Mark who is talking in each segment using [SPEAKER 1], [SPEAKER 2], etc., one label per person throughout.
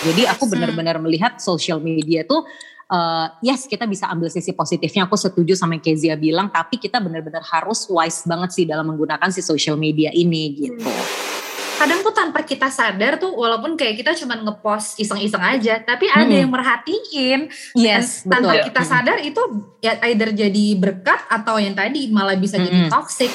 [SPEAKER 1] Jadi aku benar-benar melihat social media tuh uh, yes kita bisa ambil sisi positifnya aku setuju sama yang Kezia bilang tapi kita benar-benar harus wise banget sih dalam menggunakan si social media ini gitu.
[SPEAKER 2] Kadang tuh tanpa kita sadar tuh walaupun kayak kita cuma ngepost iseng-iseng aja tapi ada
[SPEAKER 1] Hmm.
[SPEAKER 2] yang merhatiin
[SPEAKER 1] Yes,
[SPEAKER 2] Dan tanpa
[SPEAKER 1] betul.
[SPEAKER 2] kita sadar itu ya either jadi berkat atau yang tadi malah bisa jadi
[SPEAKER 1] Mm-mm.
[SPEAKER 2] toxic.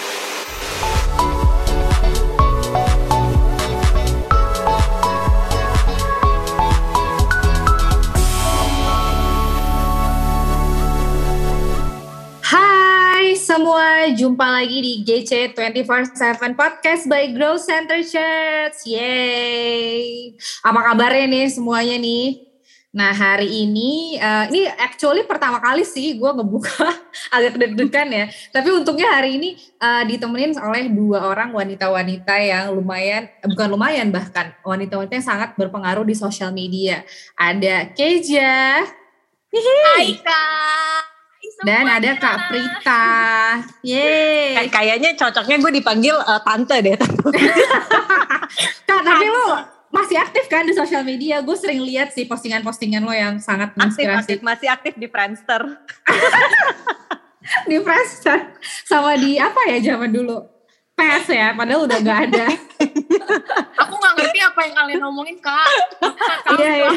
[SPEAKER 2] Semua, jumpa lagi di GC 24/7 Podcast by Grow Center Church. Yeay. Apa kabarnya nih semuanya nih? Nah hari ini, eh, ini actually pertama kali sih gue ngebuka agak deg-degan ya. Tapi untungnya hari ini eh, ditemenin oleh dua orang wanita-wanita yang lumayan, eh, bukan lumayan bahkan, wanita-wanita yang sangat berpengaruh di sosial media. Ada Keja,
[SPEAKER 3] Hai Kak.
[SPEAKER 2] Dan ada Kak Prita. Yeay.
[SPEAKER 1] Kay- Kayaknya cocoknya gue dipanggil uh, tante deh.
[SPEAKER 2] Kak, tapi lo masih aktif kan di sosial media? Gue sering lihat sih postingan-postingan lo yang sangat
[SPEAKER 1] aktif,
[SPEAKER 2] menginspirasi
[SPEAKER 1] aktif, masih aktif di Friendster.
[SPEAKER 2] di Friendster sama di apa ya zaman dulu? PS ya, padahal udah gak ada.
[SPEAKER 3] Aku nggak ngerti apa yang kalian ngomongin Kak. Kak,
[SPEAKER 2] Iya, iya.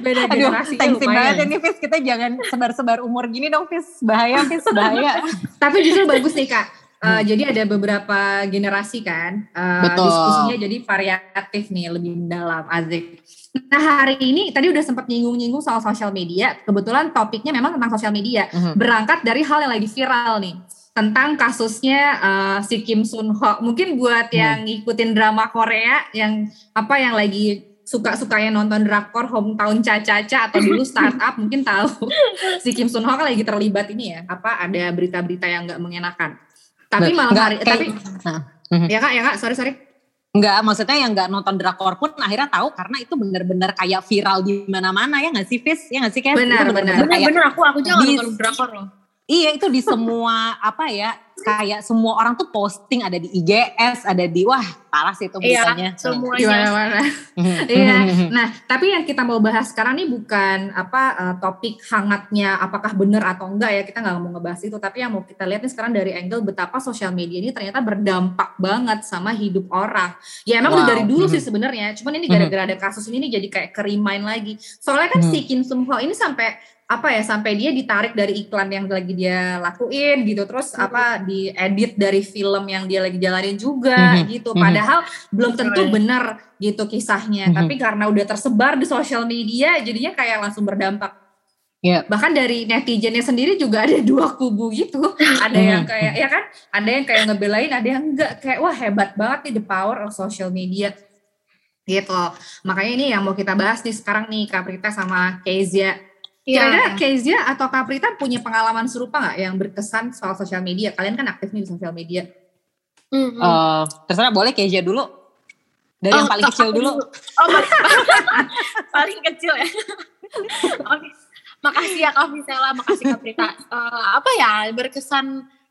[SPEAKER 2] Beda
[SPEAKER 1] Aduh,
[SPEAKER 2] generasi
[SPEAKER 1] thanks banget ya
[SPEAKER 2] lumayan.
[SPEAKER 1] nih Fis. Kita jangan sebar-sebar umur gini dong Fis. Bahaya Fis, bahaya.
[SPEAKER 2] Tapi justru bagus nih Kak. Eh, jadi ada beberapa generasi kan. Eh,
[SPEAKER 1] Betul.
[SPEAKER 2] Diskusinya jadi variatif nih, lebih mendalam, Azik. Nah hari ini tadi udah sempat nyinggung-nyinggung soal sosial media. Kebetulan topiknya memang tentang sosial media.
[SPEAKER 1] Mhm.
[SPEAKER 2] berangkat dari hal yang lagi viral nih tentang kasusnya eh, si Kim Sun Ho. Mungkin buat
[SPEAKER 1] Hmm.
[SPEAKER 2] yang ngikutin drama Korea yang apa yang lagi suka-sukanya nonton drakor Hometown Cha-Cha-Cha atau dulu startup mungkin tahu si Kim Sun Ho kan lagi terlibat ini ya apa ada berita-berita yang nggak mengenakan. Tapi
[SPEAKER 1] Nggak-
[SPEAKER 2] malam
[SPEAKER 1] nggak
[SPEAKER 2] hari
[SPEAKER 1] kayak-
[SPEAKER 2] tapi
[SPEAKER 1] Nah, mhm.
[SPEAKER 2] ya kak ya kak sorry sorry
[SPEAKER 1] Enggak, maksudnya yang enggak nonton drakor pun akhirnya tahu karena itu bener-bener kayak viral di mana-mana ya nggak sih Fis? Ya nggak sih Kes?
[SPEAKER 2] Benar, benar.
[SPEAKER 1] kayak-
[SPEAKER 3] Bener-bener aku aku jangan
[SPEAKER 1] Di-
[SPEAKER 3] nonton drakor loh.
[SPEAKER 1] Iya itu di semua apa ya kayak semua orang tuh posting ada di IGS ada di wah parah sih itu.
[SPEAKER 3] Iya, semuanya.
[SPEAKER 2] gimana mana
[SPEAKER 1] Mhm.
[SPEAKER 2] Iya. Nah, tapi yang kita mau bahas sekarang ini bukan apa eh, topik hangatnya apakah benar atau enggak ya. Kita nggak mau ngebahas itu, tapi yang mau kita lihat nih sekarang dari angle betapa sosial media ini ternyata berdampak banget sama hidup orang. Ya emang udah
[SPEAKER 1] Wow.
[SPEAKER 2] dari dulu sih sebenarnya, cuman ini
[SPEAKER 1] Mhm.
[SPEAKER 2] gara-gara ada kasus ini nih jadi kayak ke-remind lagi. Soalnya kan si Kim Sung Ho ini sampai apa ya sampai dia ditarik dari iklan yang lagi dia lakuin gitu terus
[SPEAKER 3] Mhm.
[SPEAKER 2] apa diedit dari film yang dia lagi jalanin juga
[SPEAKER 1] Mhm.
[SPEAKER 2] gitu
[SPEAKER 1] Mhm.
[SPEAKER 2] padahal belum tentu benar gitu kisahnya
[SPEAKER 1] Mhm.
[SPEAKER 2] tapi karena udah tersebar di sosial media jadinya kayak langsung berdampak
[SPEAKER 1] Iya.
[SPEAKER 2] bahkan dari netizennya sendiri juga ada dua kubu gitu ada yang
[SPEAKER 1] Mhm.
[SPEAKER 2] kayak ya kan ada yang kayak ngebelain ada yang enggak kayak wah hebat banget nih the power of social media gitu makanya ini yang mau kita bahas nih sekarang nih Kak Prita sama Kezia Kira-kira
[SPEAKER 3] Iya.
[SPEAKER 2] Kezia atau Kak Prita punya pengalaman serupa nggak yang berkesan soal sosial media? Kalian kan aktif nih di sosial media.
[SPEAKER 3] Mhm.
[SPEAKER 1] Eh, terserah boleh Keja dulu. Dari yang
[SPEAKER 3] Oh,
[SPEAKER 1] paling
[SPEAKER 3] Kak,
[SPEAKER 1] kecil
[SPEAKER 3] aku
[SPEAKER 1] dulu.
[SPEAKER 3] Oh, paling, paling kecil ya. Oke. Makasih ya Kak Visela, makasih Kak Prita. Eh, apa ya berkesan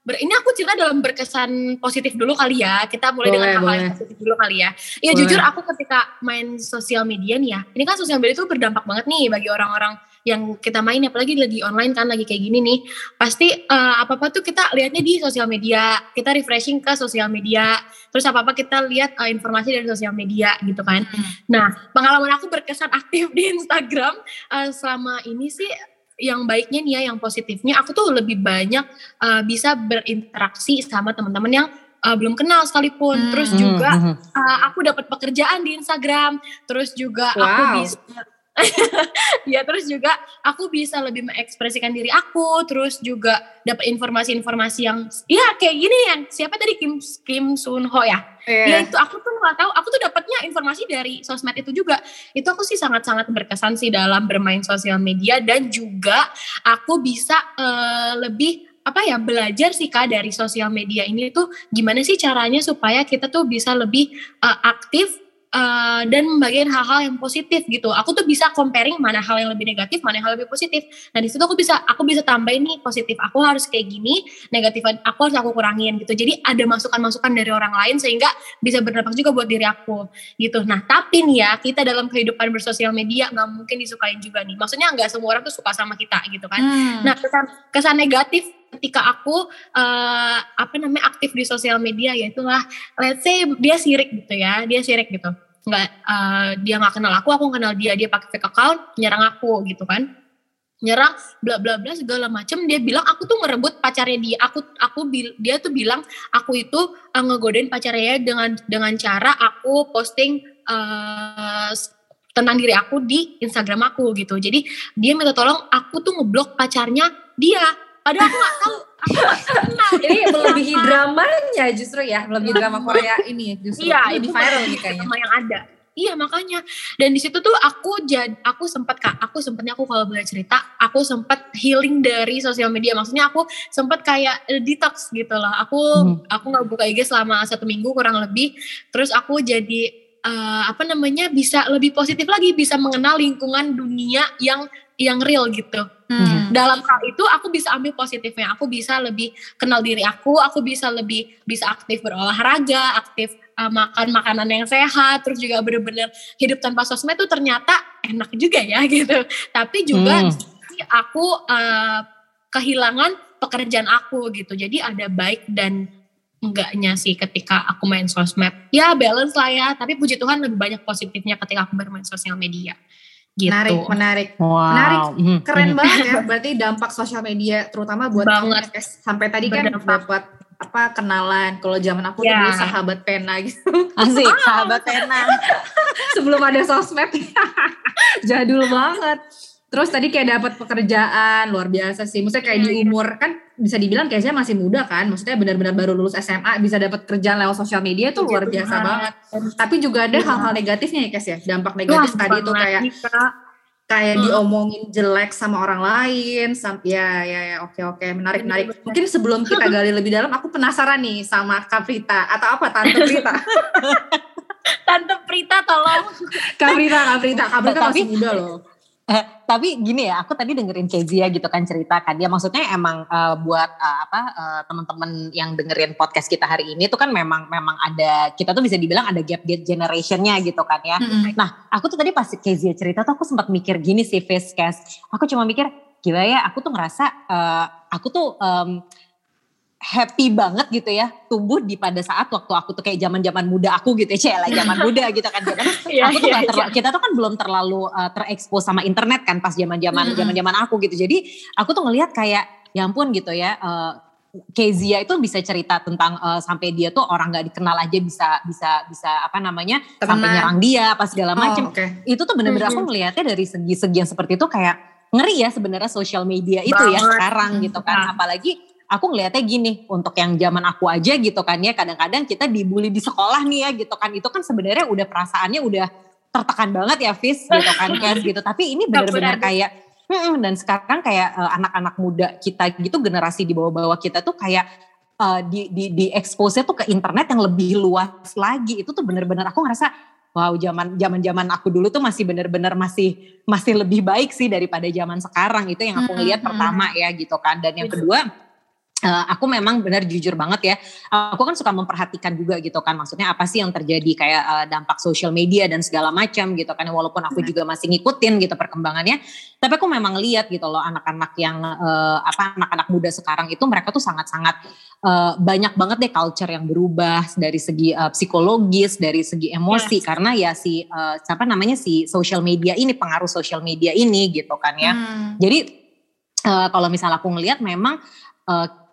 [SPEAKER 3] ber, ini aku cerita dalam berkesan positif dulu kali ya. Kita mulai
[SPEAKER 2] Boleh,
[SPEAKER 3] dengan hal-hal yang positif dulu kali ya. Ya
[SPEAKER 2] Boleh.
[SPEAKER 3] jujur aku ketika main sosial media nih ya. Ini kan sosial media itu berdampak banget nih bagi orang-orang yang kita main apalagi lagi online kan lagi kayak gini nih. Pasti eh, apa-apa tuh kita lihatnya di sosial media. Kita refreshing ke sosial media. Terus apa-apa kita lihat eh, informasi dari sosial media gitu kan. Nah, pengalaman aku berkesan aktif di Instagram eh, selama ini sih yang baiknya nih ya, yang positifnya aku tuh lebih banyak eh, bisa berinteraksi sama teman-teman yang eh, belum kenal sekalipun.
[SPEAKER 2] Hmm.
[SPEAKER 3] Terus juga eh, aku dapat pekerjaan di Instagram. Terus juga aku
[SPEAKER 2] Wow.
[SPEAKER 3] bisa ya terus juga aku bisa lebih mengekspresikan diri aku terus juga dapat informasi-informasi yang ya kayak gini yang siapa tadi Kim Kim Sun Ho ya Ya
[SPEAKER 2] Iya.
[SPEAKER 3] itu aku tuh nggak tahu, aku tuh dapatnya informasi dari sosmed itu juga. Itu aku sih sangat-sangat berkesan sih dalam bermain sosial media dan juga aku bisa eh, lebih apa ya belajar sih kak dari sosial media ini tuh gimana sih caranya supaya kita tuh bisa lebih eh, aktif uh, dan membagikan hal-hal yang positif gitu. Aku tuh bisa comparing mana hal yang lebih negatif, mana hal yang lebih positif. Nah di situ aku bisa aku bisa tambahin nih positif aku harus kayak gini, negatif aku harus aku kurangin gitu. Jadi ada masukan-masukan dari orang lain sehingga bisa berdampak juga buat diri aku gitu. Nah tapi nih ya kita dalam kehidupan bersosial media nggak mungkin disukain juga nih. Maksudnya nggak semua orang tuh suka sama kita gitu kan. Hmm. Nah kesan kesan negatif ketika aku uh, apa namanya aktif di sosial media ya itulah let's say dia sirik gitu ya dia sirik gitu nggak uh, dia nggak kenal aku aku kenal dia dia pakai fake account nyerang aku gitu kan. Nyerang bla bla bla segala macem. Dia bilang aku tuh ngerebut pacarnya dia. Aku aku dia tuh bilang aku itu uh, ngegodain pacarnya dengan dengan cara aku posting uh, tentang diri aku di Instagram aku gitu. Jadi dia minta tolong aku tuh ngeblok pacarnya dia. Padahal aku gak tahu
[SPEAKER 2] ini melebihi dramanya justru ya melebihi drama Korea ini justru.
[SPEAKER 3] Iya, lebih viral nih kayaknya. yang ada. Iya makanya. Dan di situ tuh aku jad aku sempat kak aku sempatnya aku kalau boleh cerita aku sempat healing dari sosial media. Maksudnya aku sempat kayak uh, detox gitu loh. Aku hmm. aku nggak buka IG selama satu minggu kurang lebih. Terus aku jadi uh, apa namanya bisa lebih positif lagi bisa mengenal lingkungan dunia yang yang real gitu. Hmm. Dalam hal itu aku bisa ambil positifnya. Aku bisa lebih kenal diri aku, aku bisa lebih bisa aktif berolahraga, aktif uh, makan makanan yang sehat, terus juga bener-bener hidup tanpa sosmed itu ternyata enak juga ya gitu. Tapi juga hmm. aku uh, kehilangan pekerjaan aku gitu. Jadi ada baik dan enggaknya sih ketika aku main sosmed. Ya balance lah ya, tapi puji Tuhan lebih banyak positifnya ketika aku bermain sosial media.
[SPEAKER 2] Gitu. Menarik, menarik. Wow. Menarik, hmm, keren hmm. banget ya. Berarti dampak sosial media terutama buat
[SPEAKER 3] banget.
[SPEAKER 2] sampai tadi kan dapat apa kenalan. Kalau zaman aku ya. tuh dulu sahabat pena gitu.
[SPEAKER 1] Asik, ah. sahabat pena.
[SPEAKER 2] Sebelum ada sosmed. Jadul banget. Terus tadi kayak dapat pekerjaan luar biasa sih. Maksudnya kayak di iya. umur kan bisa dibilang kayaknya masih muda kan. Maksudnya benar-benar baru lulus SMA bisa dapat kerjaan lewat sosial media itu luar biasa banget. Tapi juga ada iya. hal-hal negatifnya ya Kes ya. Dampak negatif Wah, tadi itu kayak kayak hmm. diomongin jelek sama orang lain. Sampai ya ya ya oke oke menarik menarik. Mungkin sebelum kita gali lebih dalam aku penasaran nih sama Kaprita atau apa Tante Prita.
[SPEAKER 3] Tante Prita tolong.
[SPEAKER 2] Kaprita Kaprita Kaprita masih muda loh
[SPEAKER 1] Eh, tapi gini ya, aku tadi dengerin Kezia gitu kan cerita kan dia maksudnya emang uh, buat uh, apa uh, teman-teman yang dengerin podcast kita hari ini tuh kan memang memang ada kita tuh bisa dibilang ada gap gap generationnya gitu kan ya. Mm-hmm. Nah, aku tuh tadi pas Kezia cerita tuh aku sempat mikir gini sih Facecast. Aku cuma mikir gila ya, aku tuh ngerasa uh, aku tuh um, happy banget gitu ya tumbuh di pada saat waktu aku tuh kayak zaman zaman muda aku gitu ya lah zaman muda gitu kan karena yeah, aku tuh yeah, terla- yeah. kita tuh kan belum terlalu uh, terekspos sama internet kan pas zaman zaman zaman zaman aku gitu jadi aku tuh ngelihat kayak ya ampun gitu ya uh, Kezia itu bisa cerita tentang uh, sampai dia tuh orang nggak dikenal aja bisa bisa bisa apa namanya Tenang. sampai nyerang dia apa segala macam. Oh, okay. Itu tuh bener-bener mm -hmm. aku melihatnya dari segi-segi yang seperti itu kayak ngeri ya sebenarnya sosial media itu ya Banget. ya sekarang gitu kan. Apalagi aku ngelihatnya gini untuk yang zaman aku aja gitu kan ya kadang-kadang kita dibully di sekolah nih ya gitu kan. Itu kan sebenarnya udah perasaannya udah tertekan banget ya Fis gitu kan Kes gitu. Tapi ini benar-benar kayak hmm, dan sekarang kayak uh, anak-anak muda kita gitu generasi di bawah-bawah kita tuh kayak uh, di di di expose tuh ke internet yang lebih luas lagi. Itu tuh benar-benar aku ngerasa wow zaman zaman zaman aku dulu tuh masih benar-benar masih masih lebih baik sih daripada zaman sekarang. Itu yang aku ngelihat hmm, pertama ya gitu kan. Dan yang kedua Uh, aku memang benar jujur banget ya. Aku kan suka memperhatikan juga gitu kan. Maksudnya apa sih yang terjadi kayak uh, dampak sosial media dan segala macam gitu kan. Walaupun aku juga masih ngikutin gitu perkembangannya. Tapi aku memang lihat gitu loh anak-anak yang uh, apa anak-anak muda sekarang itu mereka tuh sangat-sangat uh, banyak banget deh culture yang berubah dari segi uh, psikologis, dari segi emosi yes. karena ya si uh, siapa namanya si social media ini pengaruh social media ini gitu kan ya. Hmm. Jadi uh, kalau misalnya aku ngelihat memang uh,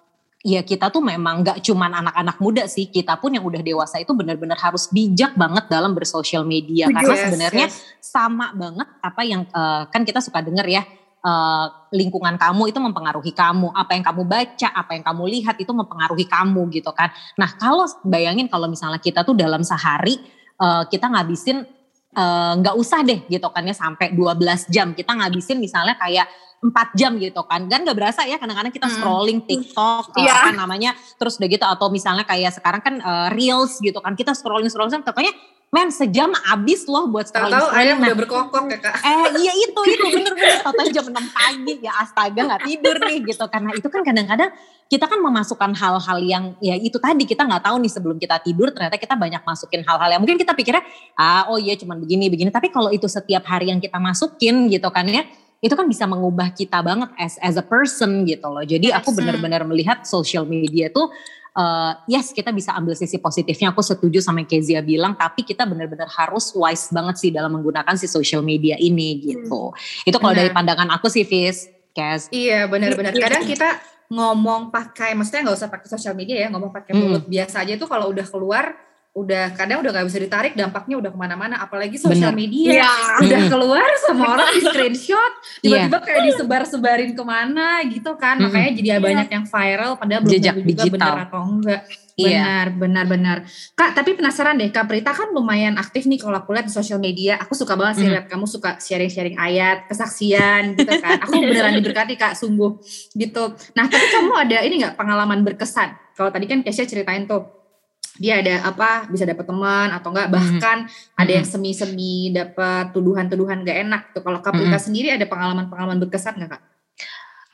[SPEAKER 1] ya kita tuh memang gak cuman anak-anak muda sih, kita pun yang udah dewasa itu benar-benar harus bijak banget dalam bersosial media yes, karena sebenarnya yes. sama banget apa yang uh, kan kita suka denger ya uh, lingkungan kamu itu mempengaruhi kamu, apa yang kamu baca, apa yang kamu lihat itu mempengaruhi kamu gitu kan. Nah kalau bayangin kalau misalnya kita tuh dalam sehari uh, kita ngabisin nggak uh, usah deh gitu kan ya sampai 12 jam kita ngabisin misalnya kayak empat jam gitu kan kan gak berasa ya kadang-kadang kita hmm. scrolling TikTok hmm. yeah. apa namanya terus udah gitu atau misalnya kayak sekarang kan uh, reels gitu kan kita scrolling scrolling pokoknya men sejam abis loh buat scrolling
[SPEAKER 2] Tahu ayam
[SPEAKER 1] Nah,
[SPEAKER 2] udah berkokok ya kak.
[SPEAKER 1] Eh iya itu itu bener-bener. Tau jam 6 pagi. Ya astaga nggak tidur nih gitu. Karena itu kan kadang-kadang kita kan memasukkan hal-hal yang ya itu tadi. Kita nggak tahu nih sebelum kita tidur ternyata kita banyak masukin hal-hal yang mungkin kita pikirnya ah oh iya cuman begini begini. Tapi kalau itu setiap hari yang kita masukin gitu kan ya itu kan bisa mengubah kita banget as as a person gitu loh. Jadi aku benar-benar melihat social media tuh uh, yes kita bisa ambil sisi positifnya aku setuju sama yang Kezia bilang tapi kita benar-benar harus wise banget sih dalam menggunakan si social media ini gitu itu kalau dari pandangan aku sih Fis Kes
[SPEAKER 2] Iya benar-benar.
[SPEAKER 3] Iya.
[SPEAKER 2] Kadang kita ngomong pakai, maksudnya nggak usah pakai sosial media ya, ngomong pakai
[SPEAKER 1] Hmm.
[SPEAKER 2] mulut biasa aja itu kalau udah keluar, udah kadang udah nggak bisa ditarik, dampaknya udah ke mana-mana. Apalagi sosial media,
[SPEAKER 3] Iya.
[SPEAKER 2] udah keluar semua orang di screenshot, tiba-tiba kayak disebar-sebarin ke mana gitu kan.
[SPEAKER 1] Mm-mm.
[SPEAKER 2] Makanya jadi banyak yang viral, padahal belum
[SPEAKER 1] Jejak
[SPEAKER 2] juga
[SPEAKER 1] digital.
[SPEAKER 2] benar atau enggak.
[SPEAKER 1] Iya.
[SPEAKER 2] Benar, benar, benar. Kak, tapi penasaran deh, Kak Prita kan lumayan aktif nih kalau aku lihat di sosial media. Aku suka banget sih
[SPEAKER 1] Mhm.
[SPEAKER 2] lihat kamu suka sharing-sharing ayat, kesaksian gitu kan. Aku beneran diberkati Kak, sungguh gitu. Nah, tapi kamu ada ini nggak pengalaman berkesan? Kalau tadi kan Kesha ceritain tuh, dia ada apa bisa dapat teman atau enggak
[SPEAKER 1] Mhm.
[SPEAKER 2] bahkan ada
[SPEAKER 1] Mhm.
[SPEAKER 2] yang semi-semi dapat tuduhan-tuduhan gak enak tuh. Kalau Kak
[SPEAKER 1] Mhm.
[SPEAKER 2] sendiri ada pengalaman-pengalaman berkesan nggak Kak?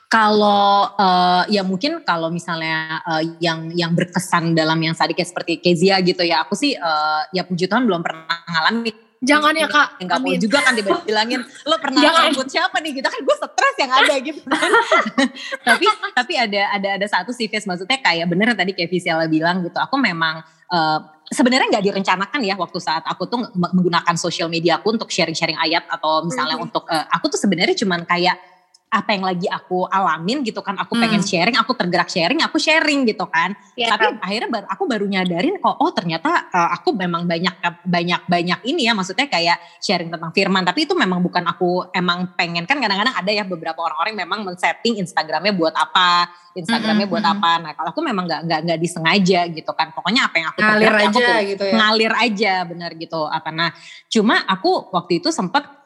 [SPEAKER 1] Kalau eh, ya mungkin kalau misalnya eh, yang yang berkesan dalam yang tadi kayak seperti Kezia gitu ya, aku sih eh, ya puji Tuhan belum pernah ngalamin.
[SPEAKER 3] Jangan ya kak.
[SPEAKER 1] Enggak mau
[SPEAKER 3] Amin.
[SPEAKER 1] juga kan dibilangin lo pernah
[SPEAKER 3] Jangan.
[SPEAKER 1] rambut siapa nih gitu kan gue stres yang ada gitu. tapi tapi ada ada ada satu sih Fis maksudnya kayak bener tadi kayak Visiala bilang gitu. Aku memang eh, sebenarnya nggak direncanakan ya waktu saat aku tuh menggunakan sosial media aku untuk sharing-sharing ayat atau misalnya
[SPEAKER 3] Mhm.
[SPEAKER 1] untuk eh, aku tuh sebenarnya cuman kayak apa yang lagi aku alamin gitu kan aku pengen
[SPEAKER 2] Hmm.
[SPEAKER 1] sharing aku tergerak sharing aku sharing gitu kan.
[SPEAKER 3] Ya,
[SPEAKER 1] tapi akhirnya baru, aku baru nyadarin kok oh ternyata uh, aku memang banyak banyak banyak ini ya maksudnya kayak sharing tentang firman. Tapi itu memang bukan aku emang pengen. Kan kadang-kadang ada ya beberapa orang-orang memang men-setting Instagramnya buat apa Instagramnya
[SPEAKER 2] Mm-mm,
[SPEAKER 1] buat
[SPEAKER 2] mm-mm.
[SPEAKER 1] apa. Nah kalau aku memang nggak nggak nggak disengaja gitu kan. Pokoknya apa yang aku
[SPEAKER 2] Ngalir
[SPEAKER 1] tergerak, ya aku
[SPEAKER 2] aja
[SPEAKER 1] tuh
[SPEAKER 2] gitu ya.
[SPEAKER 1] ngalir aja benar gitu apa. Nah cuma aku waktu itu sempet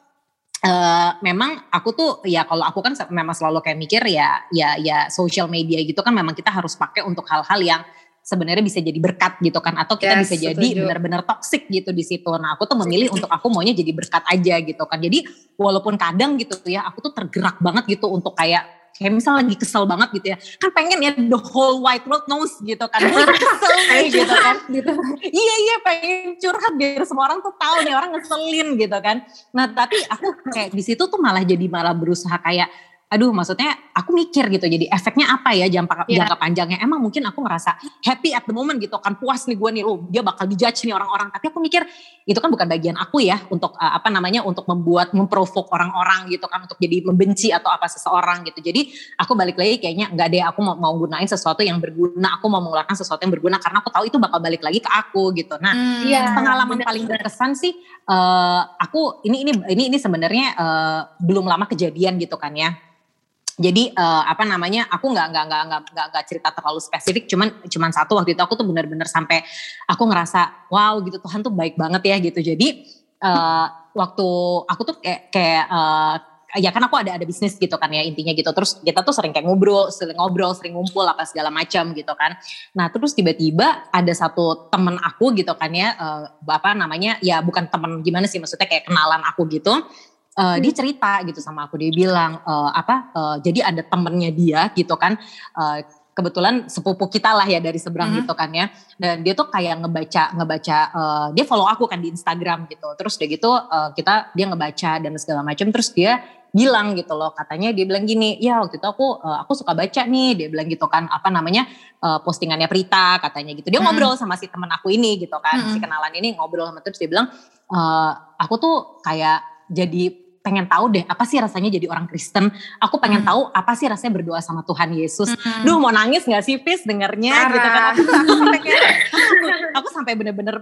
[SPEAKER 1] eh memang aku tuh ya kalau aku kan memang selalu kayak mikir ya ya ya social media gitu kan memang kita harus pakai untuk hal-hal yang sebenarnya bisa jadi berkat gitu kan atau kita
[SPEAKER 2] Yes,
[SPEAKER 1] bisa jadi benar-benar toxic gitu di situ. Nah, aku tuh memilih untuk aku maunya jadi berkat aja gitu kan. Jadi walaupun kadang gitu ya aku tuh tergerak banget gitu untuk kayak kayak misal lagi kesel banget gitu ya. Kan pengen ya the whole wide world knows gitu kan. Gue kesel nih gitu kan
[SPEAKER 2] gitu.
[SPEAKER 1] iya iya pengen curhat biar semua orang tuh tahu nih orang ngeselin gitu kan. Nah tapi aku kayak di situ tuh malah jadi malah berusaha kayak aduh maksudnya aku mikir gitu jadi efeknya apa ya jangka
[SPEAKER 3] Iya.
[SPEAKER 1] jangka panjangnya? Emang mungkin aku ngerasa happy at the moment gitu kan puas nih gue nih. Oh dia bakal dijudge nih orang-orang. Tapi aku mikir itu kan bukan bagian aku ya untuk uh, apa namanya untuk membuat memprovok orang-orang gitu kan untuk jadi membenci atau apa seseorang gitu. Jadi aku balik lagi kayaknya nggak deh aku mau mau gunain sesuatu yang berguna aku mau mengeluarkan sesuatu yang berguna karena aku tahu itu bakal balik lagi ke aku gitu. Nah
[SPEAKER 3] Iya.
[SPEAKER 1] pengalaman
[SPEAKER 3] benar,
[SPEAKER 1] paling berkesan sih eh, aku ini ini ini ini sebenarnya eh, belum lama kejadian gitu kan ya jadi eh, apa namanya aku nggak nggak nggak nggak nggak cerita terlalu spesifik cuman cuman satu waktu itu aku tuh benar-benar sampai aku ngerasa wow gitu Tuhan tuh baik banget ya gitu. Jadi eh, waktu aku tuh kayak kayak eh, ya kan aku ada ada bisnis gitu kan ya intinya gitu. Terus kita tuh sering kayak ngobrol sering ngobrol sering ngumpul apa segala macam gitu kan. Nah terus tiba-tiba ada satu temen aku gitu kan ya eh, apa namanya ya bukan temen gimana sih maksudnya kayak kenalan aku gitu Eh, dia cerita gitu sama aku. Dia bilang eh, apa eh, jadi ada temennya dia gitu kan. Eh, kebetulan sepupu kita lah ya dari seberang
[SPEAKER 2] Mhm.
[SPEAKER 1] gitu kan ya. Dan dia tuh kayak ngebaca ngebaca eh, dia follow aku kan di Instagram gitu. Terus dia gitu eh, kita dia ngebaca dan segala macam terus dia bilang gitu loh katanya dia bilang gini ya waktu itu aku eh, aku suka baca nih. Dia bilang gitu kan apa namanya eh, postingannya Prita katanya gitu. Dia
[SPEAKER 2] Mhm.
[SPEAKER 1] ngobrol sama si temen aku ini gitu kan
[SPEAKER 2] Mhm.
[SPEAKER 1] si kenalan ini ngobrol sama terus dia bilang eh, aku tuh kayak jadi pengen tahu deh apa sih rasanya jadi orang Kristen. Aku pengen
[SPEAKER 2] Hmm.
[SPEAKER 1] tahu apa sih rasanya berdoa sama Tuhan Yesus.
[SPEAKER 2] Hmm.
[SPEAKER 1] Duh mau nangis gak sih Fis dengernya gitu kan. Aku, aku sampai kayak, aku, aku sampai bener-bener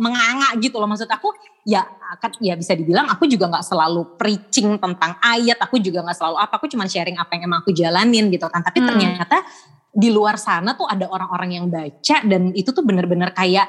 [SPEAKER 1] menganga gitu loh. Maksud aku ya kan ya bisa dibilang aku juga gak selalu preaching tentang ayat. Aku juga gak selalu apa. Aku cuma sharing apa yang emang aku jalanin gitu kan. Tapi
[SPEAKER 2] Hmm.
[SPEAKER 1] ternyata di luar sana tuh ada orang-orang yang baca dan itu tuh bener-bener kayak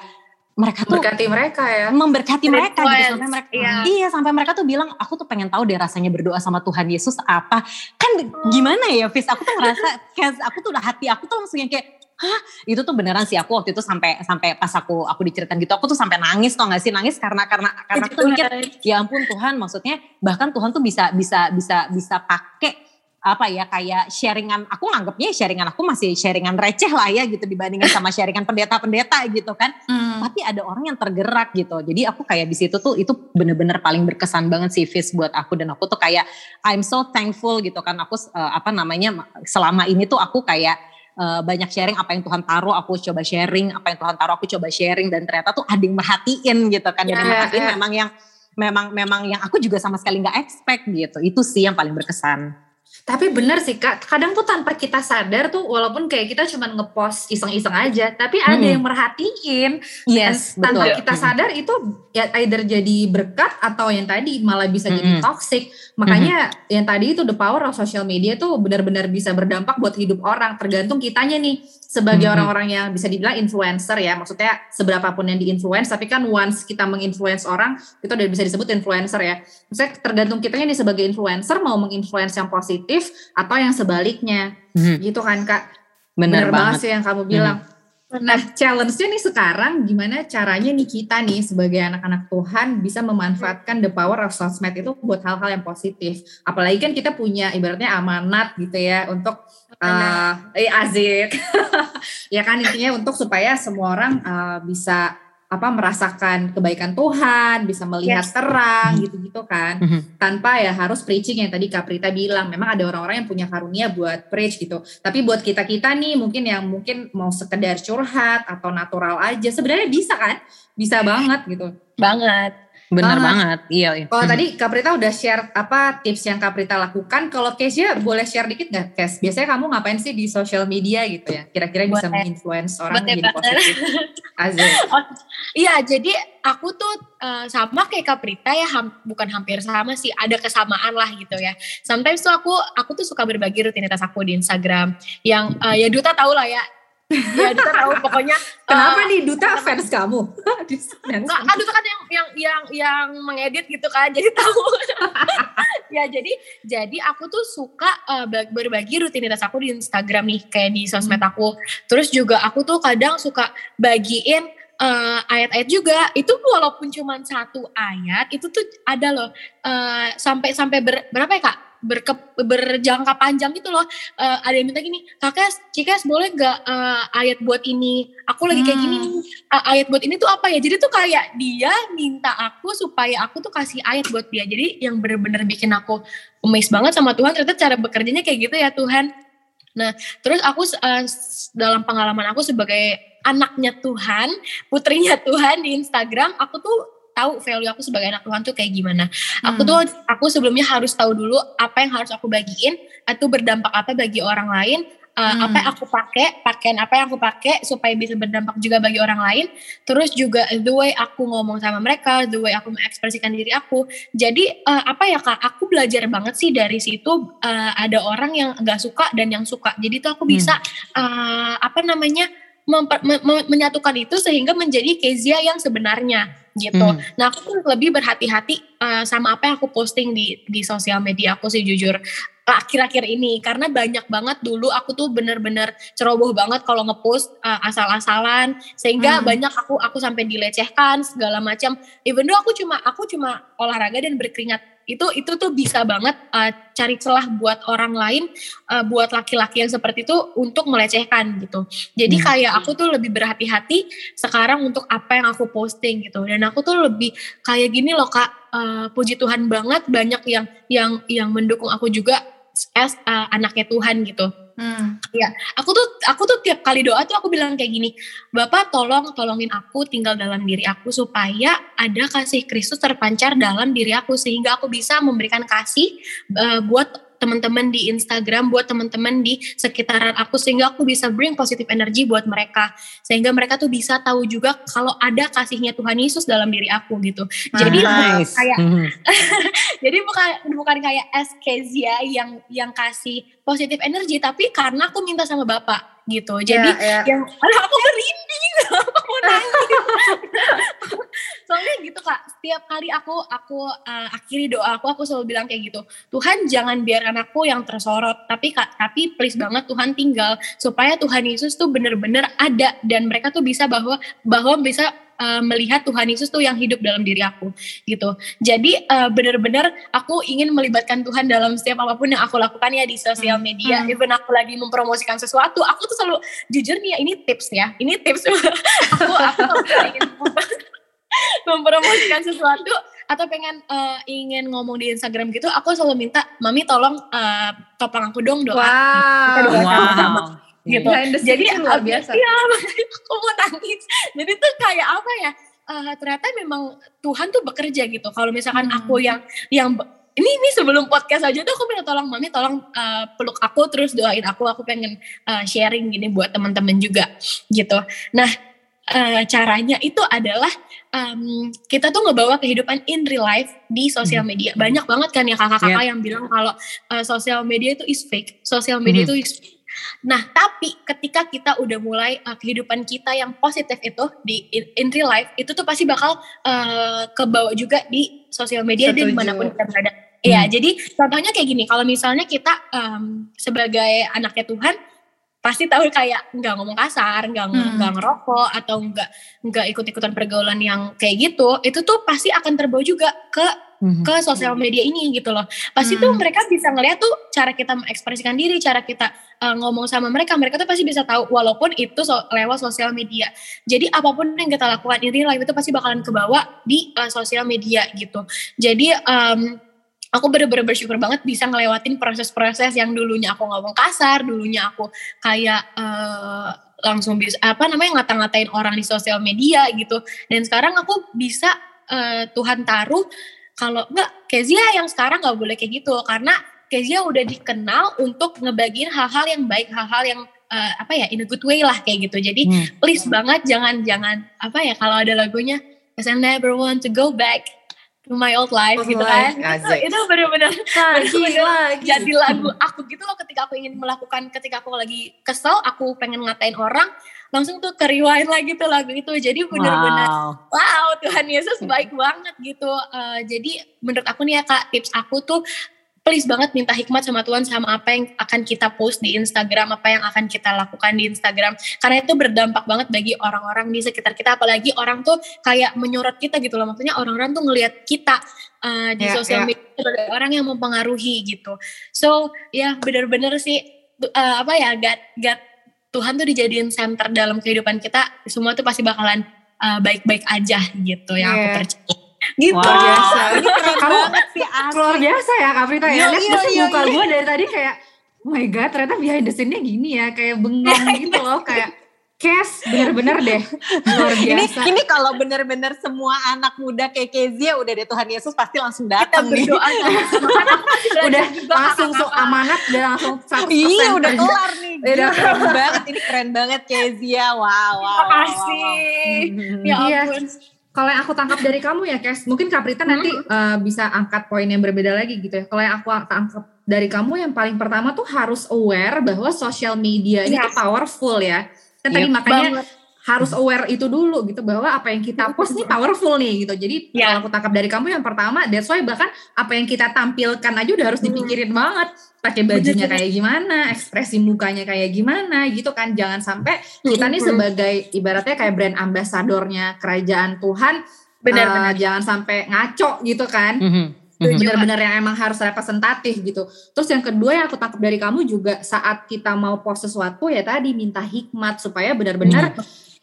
[SPEAKER 1] mereka tuh
[SPEAKER 2] Berkati mereka ya.
[SPEAKER 1] memberkati mereka gitu sampai mereka
[SPEAKER 3] iya.
[SPEAKER 1] iya sampai mereka tuh bilang aku tuh pengen tahu deh rasanya berdoa sama Tuhan Yesus apa. Kan gimana ya Fis? Aku tuh ngerasa kayak aku tuh udah hati aku tuh langsung yang kayak hah? Itu tuh beneran sih aku waktu itu sampai sampai pas aku aku diceritain gitu aku tuh sampai nangis tau gak sih? Nangis karena karena karena aku tuh mikir ya ampun Tuhan maksudnya bahkan Tuhan tuh bisa bisa bisa bisa pakai apa ya kayak sharingan aku nganggapnya sharingan aku masih sharingan receh lah ya gitu dibandingin sama sharingan pendeta-pendeta gitu kan. Hmm. tapi ada orang yang tergerak gitu. Jadi aku kayak di situ tuh itu bener-bener paling berkesan banget sih Fis buat aku. Dan aku tuh kayak I'm so thankful gitu kan. Aku uh, apa namanya selama ini tuh aku kayak uh, banyak sharing apa yang Tuhan taruh aku coba sharing. Apa yang Tuhan taruh aku coba sharing. Dan ternyata tuh ada yang merhatiin gitu kan. Yeah, yang merhatiin yeah. memang yang memang memang yang aku juga sama sekali nggak expect gitu. Itu sih yang paling berkesan
[SPEAKER 2] tapi benar sih kak, kadang tuh tanpa kita sadar tuh walaupun kayak kita cuma ngepost iseng-iseng aja, tapi ada hmm. yang merhatiin.
[SPEAKER 1] Yes,
[SPEAKER 2] dan tanpa kita sadar itu ya either jadi berkat atau yang tadi malah bisa hmm. jadi toxic. Makanya hmm. yang tadi itu the power of social media tuh benar-benar bisa berdampak buat hidup orang. Tergantung kitanya nih sebagai orang-orang yang bisa dibilang influencer ya. Maksudnya seberapa pun yang di-influence, tapi kan once kita menginfluence orang, itu udah bisa disebut influencer ya. Maksudnya tergantung kitanya nih sebagai influencer mau menginfluence yang positif positif atau yang sebaliknya hmm. gitu kan kak
[SPEAKER 1] bener banget. banget
[SPEAKER 2] sih yang kamu bilang hmm. Nah, challenge-nya nih sekarang gimana caranya nih kita nih sebagai anak-anak Tuhan bisa memanfaatkan the power of sosmed itu buat hal-hal yang positif. Apalagi kan kita punya ibaratnya amanat gitu ya untuk uh, eh azik. ya kan intinya untuk supaya semua orang uh, bisa apa merasakan kebaikan Tuhan, bisa melihat yes. terang mm-hmm. gitu-gitu kan. Mm-hmm. Tanpa ya harus preaching yang tadi Kaprita bilang. Memang ada orang-orang yang punya karunia buat preach gitu. Tapi buat kita-kita nih mungkin yang mungkin mau sekedar curhat atau natural aja sebenarnya bisa kan? Bisa banget gitu.
[SPEAKER 1] Banget. Benar banget. banget. Iya. iya.
[SPEAKER 2] Kalau hmm. tadi Kaprita udah share apa tips yang Kaprita lakukan. Kalau Kesia boleh share dikit nggak, Kes? Biasanya kamu ngapain sih di social media gitu ya? Kira-kira bisa menginfluence orang menjadi positif. Azul.
[SPEAKER 3] Oh, iya, jadi aku tuh uh, sama kayak Kaprita ya, ham, bukan hampir sama sih, ada kesamaan lah gitu ya. Sometimes tuh aku aku tuh suka berbagi rutinitas aku di Instagram yang uh, ya Duta tahu lah ya ya Duta tahu. Pokoknya
[SPEAKER 2] kenapa uh, nih Duta fans kamu?
[SPEAKER 3] Enggak kan Duta kan yang yang yang yang mengedit gitu kan jadi tahu. Ya jadi jadi aku tuh suka uh, berbagi rutinitas aku di Instagram nih kayak di sosmed hmm. aku. Terus juga aku tuh kadang suka bagiin uh, ayat-ayat juga. Itu walaupun cuma satu ayat itu tuh ada loh uh, sampai sampai ber, berapa ya kak berke, berjangka panjang gitu loh. Uh, ada yang minta gini, kakak, cikes boleh nggak uh, ayat buat ini? Aku lagi kayak gini nih, uh, ayat buat ini tuh apa ya? Jadi tuh kayak dia minta aku supaya aku tuh kasih ayat buat dia. Jadi yang bener-bener bikin aku amazed banget sama Tuhan. Ternyata cara bekerjanya kayak gitu ya Tuhan. Nah, terus aku uh, dalam pengalaman aku sebagai anaknya Tuhan, putrinya Tuhan di Instagram, aku tuh tahu value aku sebagai anak Tuhan tuh kayak gimana. Hmm. Aku tuh aku sebelumnya harus tahu dulu apa yang harus aku bagiin atau berdampak apa bagi orang lain. Uh, hmm. apa yang aku pakai, pakaian apa yang aku pakai supaya bisa berdampak juga bagi orang lain. Terus juga the way aku ngomong sama mereka, the way aku mengekspresikan diri aku. Jadi uh, apa ya kak, aku belajar banget sih dari situ uh, ada orang yang nggak suka dan yang suka. Jadi tuh aku bisa hmm. uh, apa namanya memper, me, me, menyatukan itu sehingga menjadi Kezia yang sebenarnya gitu. Hmm. Nah aku tuh lebih berhati-hati uh, sama apa yang aku posting di di sosial media aku sih jujur akhir-akhir ini karena banyak banget dulu aku tuh bener-bener ceroboh banget kalau ngepost uh, asal-asalan sehingga hmm. banyak aku aku sampai dilecehkan segala macam even though aku cuma aku cuma olahraga dan berkeringat itu itu tuh bisa banget uh, cari celah buat orang lain uh, buat laki-laki yang seperti itu untuk melecehkan gitu jadi hmm. kayak aku tuh lebih berhati-hati sekarang untuk apa yang aku posting gitu dan aku tuh lebih kayak gini loh kak uh, puji Tuhan banget banyak yang yang yang mendukung aku juga as uh, anaknya Tuhan gitu. Hmm. Ya, aku tuh aku tuh tiap kali doa tuh aku bilang kayak gini, Bapak tolong tolongin aku tinggal dalam diri aku supaya ada kasih Kristus terpancar dalam diri aku sehingga aku bisa memberikan kasih uh, buat teman-teman di Instagram, buat teman-teman di sekitaran aku sehingga aku bisa bring positive energy buat mereka. Sehingga mereka tuh bisa tahu juga kalau ada kasihnya Tuhan Yesus dalam diri aku gitu. Jadi nice. kayak mm-hmm. jadi bukan bukan kayak Eskezia yang yang kasih positive energy tapi karena aku minta sama Bapak gitu. Jadi
[SPEAKER 2] yeah, yeah.
[SPEAKER 3] yang aduh aku merinding, aku mau nangis. Soalnya gitu kak, setiap kali aku aku uh, akhiri doa aku, aku selalu bilang kayak gitu. Tuhan jangan biarkan aku yang tersorot, tapi kak, tapi please banget Tuhan tinggal supaya Tuhan Yesus tuh bener-bener ada dan mereka tuh bisa bahwa bahwa bisa uh, melihat Tuhan Yesus tuh yang hidup dalam diri aku gitu. Jadi uh, benar-benar aku ingin melibatkan Tuhan dalam setiap apa pun yang aku lakukan ya di sosial hmm. media. Hmm. Even aku lagi mempromosikan sesuatu, aku tuh selalu jujur nih ya ini tips ya. Ini tips aku aku ingin mempromosikan sesuatu atau pengen uh, ingin ngomong di Instagram gitu, aku selalu minta, mami tolong uh, topang aku dong doa.
[SPEAKER 2] Wow. Kita doa
[SPEAKER 3] sama-sama. Gitu.
[SPEAKER 2] Jadi luar biasa. Iya,
[SPEAKER 3] aku mau nangis. Jadi tuh kayak apa ya? Uh, ternyata memang Tuhan tuh bekerja gitu. Kalau misalkan hmm. aku yang yang ini ini sebelum podcast aja tuh aku minta tolong mami tolong uh, peluk aku terus doain aku aku pengen uh, sharing gini buat teman-teman juga gitu. Nah uh, caranya itu adalah um, kita tuh ngebawa kehidupan in real life di sosial hmm. media. Banyak banget kan ya kakak-kakak yeah. yang bilang kalau uh, sosial media itu is fake, sosial media hmm. itu is Nah, tapi ketika kita udah mulai uh, kehidupan kita yang positif itu di in, in real life itu tuh pasti bakal uh, kebawa juga di sosial media Setuju. dan di mana pun kita berada. Iya, hmm. jadi contohnya kayak gini, kalau misalnya kita um, sebagai anaknya Tuhan pasti tahu kayak nggak ngomong kasar, nggak hmm. nggak ngerokok atau nggak nggak ikut-ikutan pergaulan yang kayak gitu, itu tuh pasti akan terbawa juga ke hmm. ke sosial media ini gitu loh. Pasti hmm. tuh mereka bisa ngeliat tuh cara kita mengekspresikan diri, cara kita uh, ngomong sama mereka, mereka tuh pasti bisa tahu walaupun itu so, lewat sosial media. Jadi apa pun yang kita lakukan ini live itu pasti bakalan kebawa di uh, sosial media gitu. Jadi um, aku bener-bener bersyukur banget bisa ngelewatin proses-proses yang dulunya aku ngomong kasar, dulunya aku kayak uh, langsung bisa apa namanya ngata-ngatain orang di sosial media gitu. Dan sekarang aku bisa uh, Tuhan taruh kalau enggak Kezia yang sekarang nggak boleh kayak gitu karena Kezia udah dikenal untuk ngebagiin hal-hal yang baik, hal-hal yang uh, apa ya in a good way lah kayak gitu. Jadi hmm. please banget jangan jangan apa ya kalau ada lagunya I never want to go back to my old life oh, gitu kan itu, itu benar-benar jadi lagu aku gitu loh ketika aku ingin melakukan ketika aku lagi kesel aku pengen ngatain orang langsung tuh ke rewind lagi tuh lagu itu jadi benar-benar wow. wow Tuhan Yesus baik banget gitu uh, jadi menurut aku nih ya kak tips aku tuh please banget minta hikmat sama Tuhan sama apa yang akan kita post di Instagram, apa yang akan kita lakukan di Instagram. Karena itu berdampak banget bagi orang-orang di sekitar kita, apalagi orang tuh kayak menyorot kita gitu loh. Maksudnya orang-orang tuh ngelihat kita uh, di yeah, sosial yeah. media sebagai orang yang mempengaruhi gitu. So ya bener-bener sih uh, apa ya, God, God Tuhan tuh dijadiin center dalam kehidupan kita. Semua tuh pasti bakalan uh, baik-baik uh, aja gitu yang yeah. aku percaya
[SPEAKER 2] gitu wow. biasa ini keren Kamu banget sih asli. luar biasa ya Kak Prita ya lihat iya, iya, muka iya. gue dari tadi kayak oh my god ternyata behind the scene-nya gini ya kayak bengong gitu loh kayak Kes bener-bener deh luar biasa.
[SPEAKER 1] Ini, ini kalau bener-bener semua anak muda kayak Kezia udah deh Tuhan Yesus pasti langsung datang nih.
[SPEAKER 2] Berdoa udah langsung so amanat udah langsung
[SPEAKER 1] satu Iya udah kelar nih. Udah keren banget ini keren banget Kezia. Wow wow.
[SPEAKER 3] Terima kasih. Wow, wow. Ya
[SPEAKER 2] iya. ampun. Iya kalau yang aku tangkap dari kamu ya, Kes, mungkin Kaprita hmm. nanti uh, bisa angkat poin yang berbeda lagi gitu ya. Kalau yang aku tangkap dari kamu yang paling pertama tuh harus aware bahwa social media ini yes. powerful ya. Kan yep. tadi makanya banget. Harus aware itu dulu gitu bahwa apa yang kita post nih powerful nih gitu. Jadi yeah. kalau aku tangkap dari kamu yang pertama, that's why bahkan apa yang kita tampilkan aja udah harus dipikirin hmm. banget pakai bajunya kayak gimana, ekspresi mukanya kayak gimana gitu kan. Jangan sampai kita nih sebagai ibaratnya kayak brand ambasadornya kerajaan Tuhan benar, uh, benar. jangan sampai ngaco gitu kan. Mm-hmm. Benar-benar yang emang harus representatif gitu. Terus yang kedua yang aku tangkap dari kamu juga saat kita mau post sesuatu ya tadi minta hikmat supaya benar-benar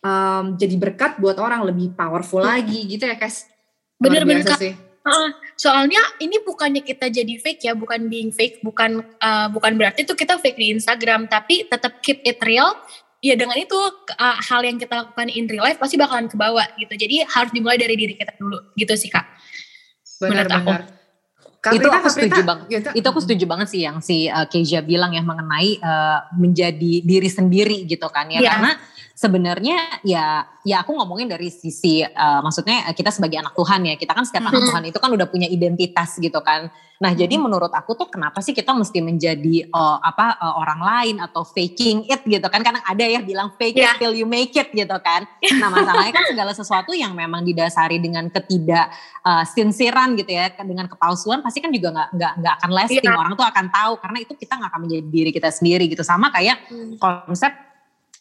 [SPEAKER 2] um, jadi berkat buat orang lebih powerful iya. lagi gitu ya, Kes.
[SPEAKER 3] Benar-benar sih Uh, soalnya ini bukannya kita jadi fake ya, bukan being fake, bukan uh, bukan berarti itu kita fake di Instagram, tapi tetap keep it real. Ya dengan itu uh, hal yang kita lakukan in real life pasti bakalan ke bawah gitu. Jadi harus dimulai dari diri kita dulu gitu sih kak.
[SPEAKER 2] Benar-benar.
[SPEAKER 1] itu aku setuju banget. Gitu. Itu aku setuju banget sih yang si uh, Keja bilang ya mengenai uh, menjadi diri sendiri gitu kan ya. Yeah. Karena sebenarnya ya ya aku ngomongin dari sisi uh, maksudnya kita sebagai anak Tuhan ya kita kan setiap anak Tuhan itu kan udah punya identitas gitu kan. Nah jadi menurut aku tuh kenapa sih kita mesti menjadi uh, apa uh, orang lain atau faking it gitu kan? Karena ada ya bilang fake yeah. it till you make it gitu kan. Nah masalahnya kan segala sesuatu yang memang didasari dengan ketidak uh, sinsiran gitu ya dengan kepalsuan pasti kan juga nggak nggak nggak akan lasting. Yeah. orang tuh akan tahu karena itu kita nggak akan menjadi diri kita sendiri gitu. Sama kayak hmm. konsep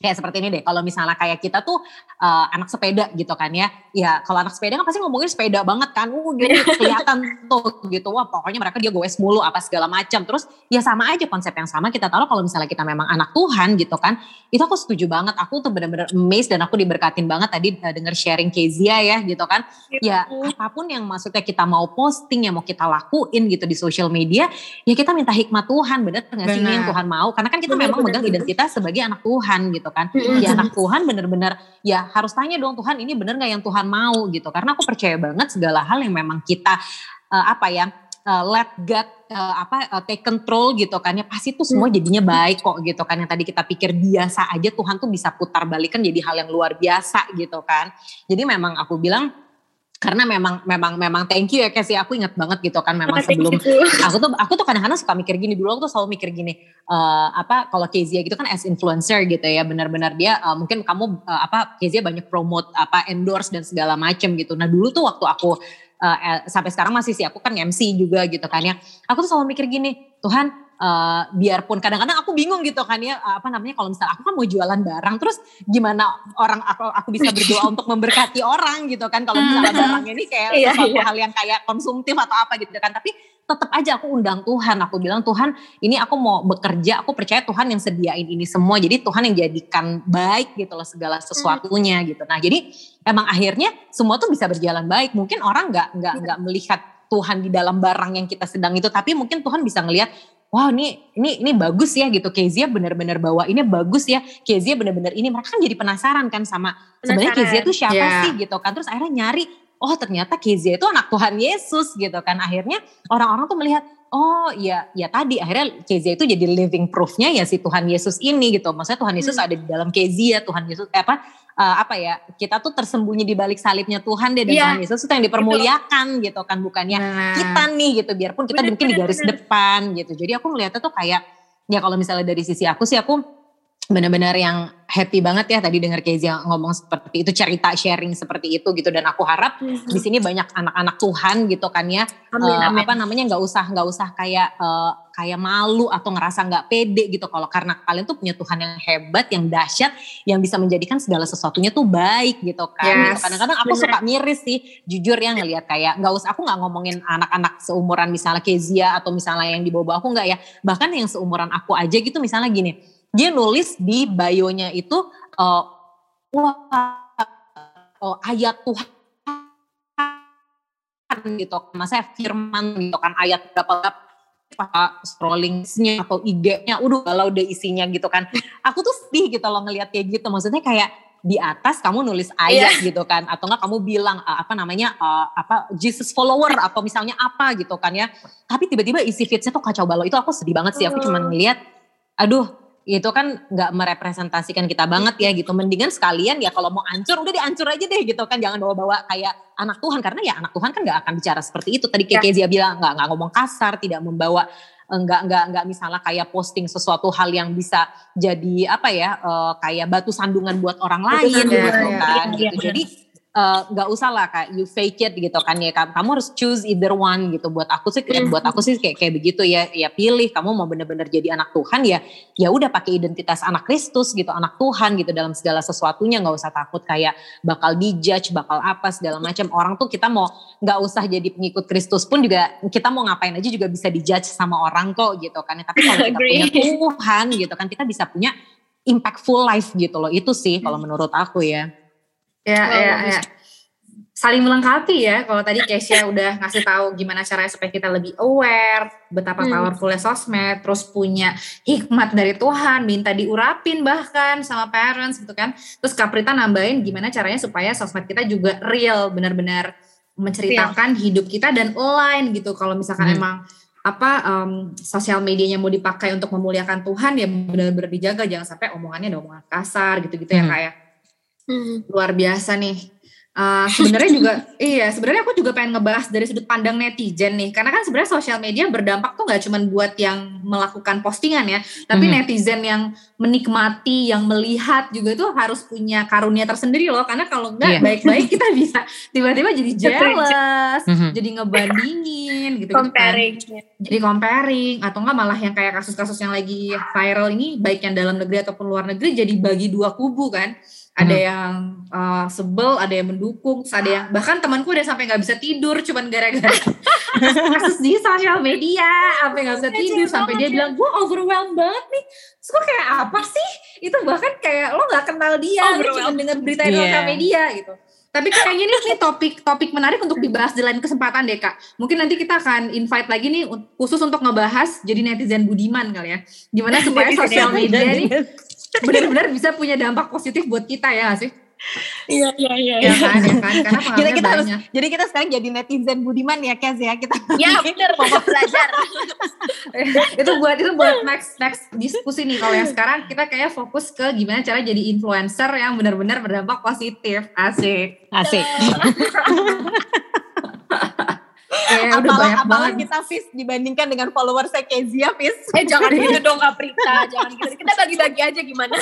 [SPEAKER 1] kayak seperti ini deh kalau misalnya kayak kita tuh uh, anak sepeda gitu kan ya. Ya kalau anak sepeda kan pasti ngomongin sepeda banget kan. Uh gitu kelihatan tuh gitu. Wah pokoknya mereka dia goes mulu apa segala macam. Terus ya sama aja konsep yang sama kita taruh kalau misalnya kita memang anak Tuhan gitu kan. Itu aku setuju banget. Aku tuh benar-benar amazed dan aku diberkatin banget tadi uh, denger sharing Kezia ya gitu kan. Ya apa pun yang maksudnya kita mau posting yang mau kita lakuin gitu di social media ya kita minta hikmat Tuhan. Bener nggak sih ini yang Tuhan mau? Karena kan kita bener, memang megang identitas sebagai anak Tuhan gitu kan. Ya anak Tuhan bener-bener ya harus tanya dong Tuhan ini bener gak yang Tuhan mau gitu. Karena aku percaya banget segala hal yang memang kita uh, apa ya uh, let God uh, apa uh, take control gitu kan ya pasti tuh semua jadinya baik kok gitu kan yang tadi kita pikir biasa aja Tuhan tuh bisa putar balikan jadi hal yang luar biasa gitu kan. Jadi memang aku bilang karena memang memang memang thank you ya Casey aku ingat banget gitu kan memang sebelum aku tuh aku tuh kadang-kadang suka mikir gini. Dulu aku tuh selalu mikir gini uh, apa kalau Kezia gitu kan as influencer gitu ya benar-benar dia uh, mungkin kamu uh, apa Kezia banyak promote apa endorse dan segala macam gitu. Nah dulu tuh waktu aku uh, sampai sekarang masih sih aku kan MC juga gitu kan ya. Aku tuh selalu mikir gini Tuhan uh, biarpun kadang-kadang aku bingung gitu kan ya apa namanya kalau misalnya aku kan mau jualan barang terus gimana orang aku aku bisa berdoa untuk memberkati orang gitu kan kalau misalnya hmm. barang ini kayak iya, sesuatu iya. hal yang kayak konsumtif atau apa gitu kan tapi tetap aja aku undang Tuhan aku bilang Tuhan ini aku mau bekerja aku percaya Tuhan yang sediain ini semua jadi Tuhan yang jadikan baik gitu loh segala hmm. sesuatunya gitu nah jadi emang akhirnya semua tuh bisa berjalan baik mungkin orang nggak nggak nggak melihat Tuhan di dalam barang yang kita sedang itu tapi mungkin Tuhan bisa ngelihat wow ini ini ini bagus ya gitu. Kezia benar-benar bawa ini bagus ya. Kezia benar-benar ini mereka kan jadi penasaran kan sama sebenarnya Kezia tuh siapa yeah. sih gitu kan. Terus akhirnya nyari oh ternyata Kezia itu anak Tuhan Yesus gitu kan. Akhirnya orang-orang tuh melihat oh ya ya tadi akhirnya Kezia itu jadi living proofnya ya si Tuhan Yesus ini gitu maksudnya Tuhan Yesus hmm. ada di dalam Kezia Tuhan Yesus eh, apa uh, apa ya kita tuh tersembunyi di balik salibnya Tuhan deh dan yeah. Tuhan Yesus itu yang dipermuliakan gitu, gitu kan bukannya nah. kita nih gitu biarpun kita bener, mungkin bener, di garis bener. depan gitu jadi aku melihatnya tuh kayak ya kalau misalnya dari sisi aku sih aku benar-benar yang happy banget ya tadi dengar Kezia ngomong seperti itu cerita sharing seperti itu gitu dan aku harap mm-hmm. di sini banyak anak-anak Tuhan gitu kan ya amin, uh, amin. apa namanya nggak usah nggak usah kayak uh, kayak malu atau ngerasa nggak pede gitu kalau karena kalian tuh punya Tuhan yang hebat yang dahsyat yang bisa menjadikan segala sesuatunya tuh baik gitu kan gitu. yes, kadang-kadang aku bener. suka miris sih jujur ya ngelihat kayak nggak usah aku nggak ngomongin anak-anak seumuran misalnya Kezia atau misalnya yang di bawah aku nggak ya bahkan yang seumuran aku aja gitu misalnya gini dia nulis di bio-nya itu uh, wah uh, ayat Tuhan gitu masa firman gitu kan ayat berapa apa scrollingnya atau IG-nya udah kalau udah isinya gitu kan. Aku tuh sedih gitu loh ngelihat kayak gitu maksudnya kayak di atas kamu nulis ayat yeah. gitu kan atau enggak kamu bilang uh, apa namanya uh, apa Jesus follower atau misalnya apa gitu kan ya. Tapi tiba-tiba isi feedsnya tuh kacau balau itu aku sedih banget sih aku cuma ngeliat aduh itu kan nggak merepresentasikan kita banget ya gitu. Mendingan sekalian ya kalau mau ancur udah diancur aja deh gitu kan. Jangan bawa-bawa kayak anak Tuhan karena ya anak Tuhan kan nggak akan bicara seperti itu. Tadi ya. Kezia bilang nggak nggak ngomong kasar, tidak membawa enggak enggak enggak misalnya kayak posting sesuatu hal yang bisa jadi apa ya uh, kayak batu sandungan buat orang lain gitu ya, kan ya, gitu. Ya, Jadi Eh, nggak uh, usah lah kayak you fake it gitu kan ya kamu harus choose either one gitu. Buat aku sih mm. buat aku sih kayak kayak begitu ya. Ya pilih kamu mau bener-bener jadi anak Tuhan ya ya udah pakai identitas anak Kristus gitu anak Tuhan gitu dalam segala sesuatunya. Nggak usah takut kayak bakal dijudge bakal apa segala macam. Orang tuh kita mau nggak usah jadi pengikut Kristus pun juga kita mau ngapain aja juga bisa dijudge sama orang kok gitu kan ya, tapi kalau kita punya Tuhan gitu kan kita bisa punya impactful life gitu loh. Itu sih kalau menurut aku ya
[SPEAKER 2] Ya, oh, ya, ya. Saling melengkapi ya. Kalau tadi Kesia udah ngasih tahu gimana caranya supaya kita lebih aware, betapa hmm. powerfulnya sosmed, terus punya hikmat dari Tuhan, minta diurapin bahkan sama parents gitu kan. Terus Kaprita nambahin gimana caranya supaya sosmed kita juga real, benar-benar menceritakan real. hidup kita dan online gitu. Kalau misalkan hmm. emang apa um, sosial medianya mau dipakai untuk memuliakan Tuhan ya benar-benar dijaga jangan sampai omongannya ada omongan kasar gitu-gitu ya, hmm. ya kayak Hmm. Luar biasa nih. Uh, sebenarnya juga iya sebenarnya aku juga pengen ngebahas dari sudut pandang netizen nih karena kan sebenarnya sosial media berdampak tuh nggak cuma buat yang melakukan postingan ya tapi mm. netizen yang menikmati yang melihat juga itu harus punya karunia tersendiri loh karena kalau nggak yeah. baik-baik kita bisa tiba-tiba jadi jealous mm-hmm. jadi ngebandingin gitu, gitu
[SPEAKER 3] comparing
[SPEAKER 2] kan. jadi comparing atau enggak malah yang kayak kasus-kasus yang lagi viral ini baik yang dalam negeri ataupun luar negeri jadi bagi dua kubu kan ada hmm. yang uh, sebel, ada yang mendukung, ada yang bahkan temanku udah sampai nggak bisa tidur cuman gara-gara kasus di sosial media, sampai nggak bisa tidur sampai dia ya. bilang gue overwhelmed banget nih. Terus gue kayak apa sih? Itu bahkan kayak lo nggak kenal dia, lo cuma dengar berita di yeah. sosial media gitu. Tapi kayaknya ini nih topik-topik menarik untuk dibahas di lain kesempatan deh kak. Mungkin nanti kita akan invite lagi nih khusus untuk ngebahas jadi netizen budiman kali ya. Gimana supaya sosial media nih benar-benar bisa punya dampak positif buat kita ya sih?
[SPEAKER 3] Iya iya iya.
[SPEAKER 2] Ya kan ya kan karena
[SPEAKER 1] kita, kita harus, jadi kita sekarang jadi netizen budiman ya Kes ya kita.
[SPEAKER 3] Iya benar mau belajar.
[SPEAKER 2] itu buat itu buat next next diskusi nih kalau yang sekarang kita kayak fokus ke gimana cara jadi influencer yang benar-benar berdampak positif. Asik.
[SPEAKER 1] Asik.
[SPEAKER 2] Eh, apalah, apalah
[SPEAKER 1] kita Fis dibandingkan dengan follower saya Kezia Fis.
[SPEAKER 3] Eh jangan gitu dong Kak Prita, jangan gitu. Kita bagi-bagi aja gimana.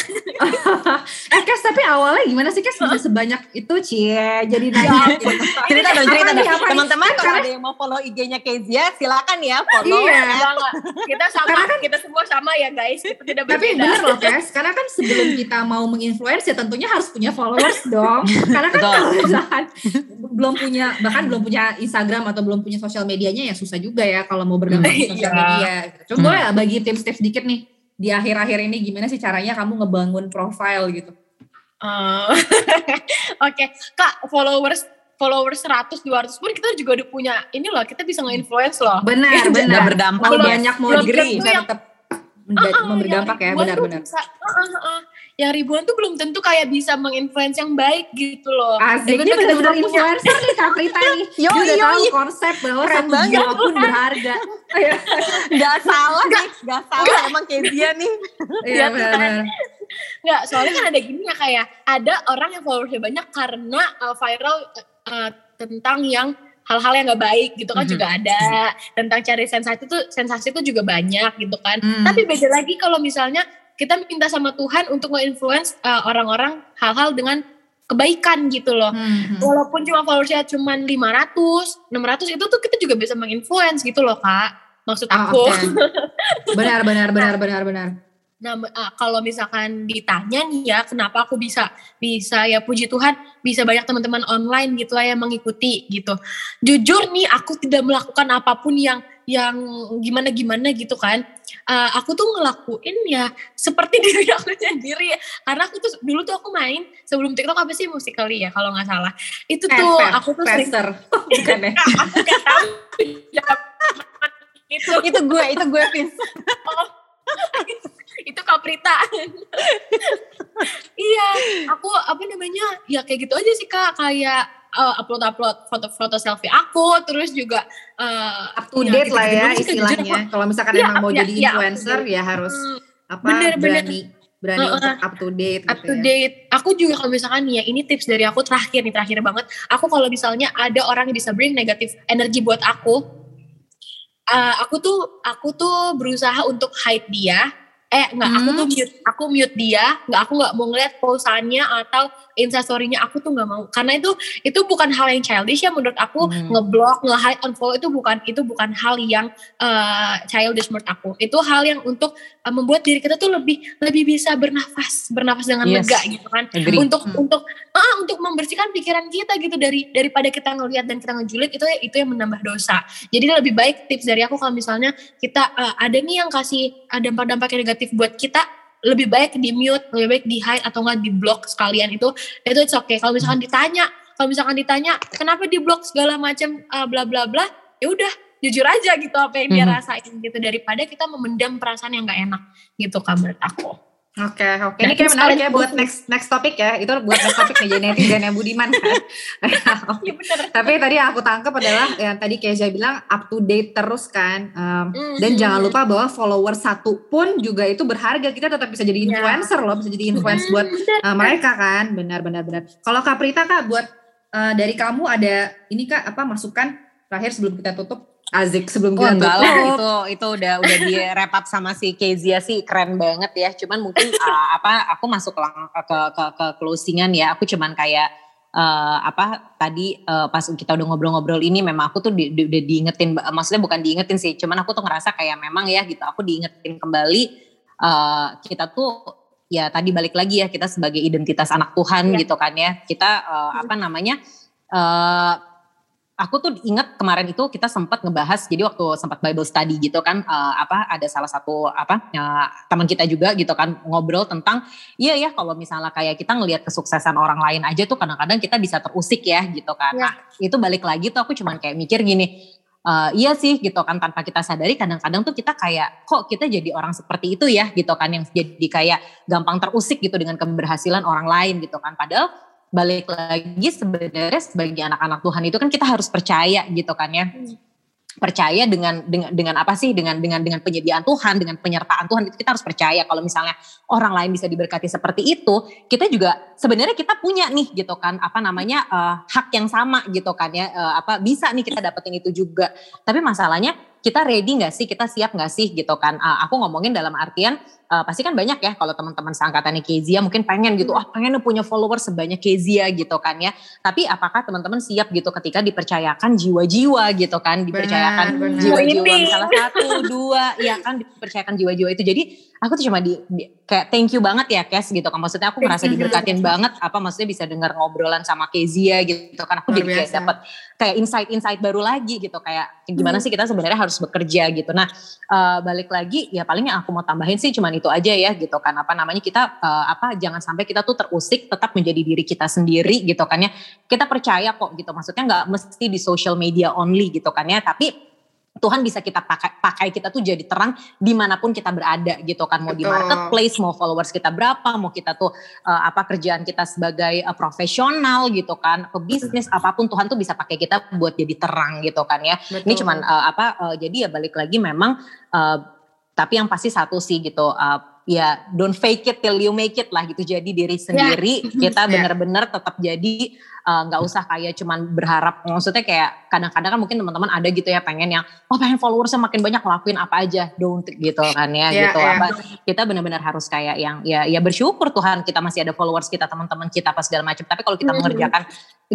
[SPEAKER 2] eh Kes tapi awalnya gimana sih Kes bisa sebanyak itu Cie jadi
[SPEAKER 1] nanya. cerita dong cerita dong. Teman-teman kalau ada yang mau follow IG-nya Kezia silakan ya follow.
[SPEAKER 3] Iya. Kita sama, kan, kita semua sama ya guys. Kita tidak.
[SPEAKER 2] Tapi bener loh Kes, karena kan sebelum kita mau menginfluence ya tentunya harus punya followers dong. Karena kan kalau misalkan belum punya bahkan belum punya Instagram atau belum belum sosial medianya ya susah juga ya kalau mau berdampak di sosial iya. media. Coba hmm. ya bagi tips-tips sedikit nih di akhir-akhir ini gimana sih caranya kamu ngebangun profile gitu?
[SPEAKER 3] Uh, Oke, okay. Kak, followers followers 100 200 pun kita juga udah punya ini loh, kita bisa nge-influence loh.
[SPEAKER 2] Benar, benar.
[SPEAKER 1] berdampak
[SPEAKER 2] mau banyak mau bisa tetap uh, memberi dampak ya, benar-benar. Uh, uh,
[SPEAKER 3] uh, yang ribuan tuh belum tentu kayak bisa menginfluence yang baik gitu loh.
[SPEAKER 2] Asik, ini benar-benar influencer nih Kak Prita nih. Yo, Dia udah yo, tahu yo. konsep bahwa Keren satu banget. jiwa pun berharga.
[SPEAKER 1] gak salah nih, gak salah gak. emang kayak dia nih.
[SPEAKER 2] Iya benar.
[SPEAKER 3] Enggak, soalnya kan ada gini ya kayak ada orang yang followersnya banyak karena uh, viral uh, tentang yang hal-hal yang gak baik gitu kan mm -hmm. juga ada tentang cari sensasi itu sensasi itu juga banyak gitu kan mm. tapi beda lagi kalau misalnya kita minta sama Tuhan untuk nge-influence uh, orang-orang hal-hal dengan kebaikan gitu loh. Hmm. Walaupun cuma followersnya cuma 500, 600 itu tuh kita juga bisa menginfluence gitu loh kak. Maksud ah, aku. Oh, okay.
[SPEAKER 2] benar, benar, benar, benar, benar.
[SPEAKER 3] Nah, uh, kalau misalkan ditanya nih ya, kenapa aku bisa bisa ya puji Tuhan bisa banyak teman-teman online gitu lah yang mengikuti gitu. Jujur nih, aku tidak melakukan apa pun yang yang gimana gimana gitu kan uh, aku tuh ngelakuin ya seperti diri aku sendiri. Karena aku tuh dulu tuh aku main sebelum TikTok apa sih musikali ya kalau nggak salah. Itu tuh aku tuh
[SPEAKER 2] sering bukan ya? Aku tahu
[SPEAKER 1] itu. Itu gue itu gue Fis. Oh,
[SPEAKER 3] itu Kaprita. Iya aku apa namanya ya kayak gitu aja sih kak. Kayak uh, upload upload foto-foto selfie aku terus juga uh,
[SPEAKER 2] up to date ya, lah ya istilahnya. Kalau misalkan ya, emang mau ya, jadi ya, influencer ya, ya harus hmm, apa bener, berani bener. berani uh, untuk up to date
[SPEAKER 3] up gitu to ya. date. Aku juga kalau misalkan ya ini tips dari aku terakhir nih terakhir banget. Aku kalau misalnya ada orang yang bisa bring negatif energi buat aku uh, aku tuh aku tuh berusaha untuk hide dia eh nggak hmm. aku tuh mute aku mute dia nggak aku nggak mau ngeliat posannya atau instastorynya aku tuh nggak mau karena itu itu bukan hal yang childish ya menurut aku hmm. ngeblok nge-hide unfollow itu bukan itu bukan hal yang uh, childish menurut aku itu hal yang untuk membuat diri kita tuh lebih lebih bisa bernafas bernafas dengan yes. lega gitu kan Agree. untuk hmm. untuk uh, untuk membersihkan pikiran kita gitu dari daripada kita ngelihat dan kita ngejulit itu itu yang menambah dosa jadi lebih baik tips dari aku kalau misalnya kita uh, ada nih yang kasih dampak-dampak negatif negatif buat kita lebih baik di mute, lebih baik di hide atau enggak di block sekalian itu itu oke. Okay. Kalau misalkan ditanya, kalau misalkan ditanya kenapa di block segala macam uh, bla bla bla, ya udah jujur aja gitu apa yang dia mm -hmm. rasain gitu daripada kita memendam perasaan yang nggak enak gitu kan menurut aku.
[SPEAKER 2] Oke, okay, oke. Okay. Ini kayak menarik ya buat next next topik ya. Itu buat next topik nih jadi netizen yang budiman kan. okay. ya, Tapi tadi yang aku tangkap adalah yang tadi Keja bilang up to date terus kan. Um, mm-hmm. Dan jangan lupa bahwa follower satu pun juga itu berharga. Kita tetap bisa jadi iya. influencer yeah. loh, bisa jadi influence mm-hmm. buat uh, mereka kan. Benar, benar, benar. Kalau Kaprita kak, buat uh, dari kamu ada ini kak apa masukan terakhir sebelum kita tutup? Azik sebelum oh,
[SPEAKER 1] enggak lah itu itu udah udah di wrap up sama si Kezia sih keren banget ya. Cuman mungkin uh, apa aku masuk ke ke ke, ke closingan ya. Aku cuman kayak uh, apa tadi uh, pas kita udah ngobrol-ngobrol ini memang aku tuh di, di, udah diingetin maksudnya bukan diingetin sih. Cuman aku tuh ngerasa kayak memang ya gitu aku diingetin kembali uh, kita tuh ya tadi balik lagi ya kita sebagai identitas anak Tuhan ya. gitu kan ya. Kita uh, apa namanya uh, aku tuh ingat kemarin itu kita sempat ngebahas jadi waktu sempat Bible study gitu kan uh, apa ada salah satu apa uh, teman kita juga gitu kan ngobrol tentang iya ya kalau misalnya kayak kita ngelihat kesuksesan orang lain aja tuh kadang-kadang kita bisa terusik ya gitu kan. Ya. Nah, itu balik lagi tuh aku cuman kayak mikir gini, uh, iya sih gitu kan tanpa kita sadari kadang-kadang tuh kita kayak kok kita jadi orang seperti itu ya gitu kan yang jadi kayak gampang terusik gitu dengan keberhasilan orang lain gitu kan padahal balik lagi sebenarnya sebagai anak-anak Tuhan itu kan kita harus percaya gitu kan ya. Hmm. Percaya dengan dengan dengan apa sih dengan dengan dengan penyediaan Tuhan, dengan penyertaan Tuhan itu kita harus percaya kalau misalnya orang lain bisa diberkati seperti itu, kita juga sebenarnya kita punya nih gitu kan apa namanya uh, hak yang sama gitu kan ya uh, apa bisa nih kita dapetin itu juga. Tapi masalahnya kita ready nggak sih, kita siap nggak sih gitu kan. Uh, aku ngomongin dalam artian uh, pasti kan banyak ya kalau teman-teman seangkatannya Kezia mungkin pengen gitu, ah oh, pengen punya follower sebanyak Kezia gitu kan ya. Tapi apakah teman-teman siap gitu ketika dipercayakan jiwa-jiwa gitu kan, dipercayakan jiwa-jiwa salah satu, dua, ya kan dipercayakan jiwa-jiwa itu. Jadi aku tuh cuma di, di kayak thank you banget ya Kes gitu kan. Maksudnya aku merasa diberkatin banget apa maksudnya bisa dengar ngobrolan sama Kezia gitu kan. Aku jadi kayak dapat kayak insight-insight baru lagi gitu kayak gimana hmm. sih kita sebenarnya harus bekerja gitu. Nah, uh, balik lagi ya paling yang aku mau tambahin sih cuman itu aja ya gitu kan apa namanya kita uh, apa jangan sampai kita tuh terusik tetap menjadi diri kita sendiri gitu kan ya kita percaya kok gitu maksudnya nggak mesti di social media only gitu kan ya tapi Tuhan bisa kita pakai pakai kita tuh jadi terang di mana pun kita berada gitu kan mau Betul. di marketplace mau followers kita berapa mau kita tuh uh, apa kerjaan kita sebagai uh, profesional gitu kan pebisnis apa pun Tuhan tuh bisa pakai kita buat jadi terang gitu kan ya Betul. ini cuman uh, apa uh, jadi ya balik lagi memang uh, tapi yang pasti satu sih gitu uh, ya don't fake it till you make it lah gitu jadi diri ya. sendiri yeah. kita benar-benar tetap jadi nggak uh, usah kayak cuman berharap maksudnya kayak kadang-kadang kan mungkin teman-teman ada gitu ya pengen yang oh pengen followersnya makin banyak ngelakuin apa aja don't gitu kan ya yeah, gitu yeah. apa kita benar-benar harus kayak yang ya ya bersyukur Tuhan kita masih ada followers kita teman-teman kita apa segala macam tapi kalau kita mm-hmm. mengerjakan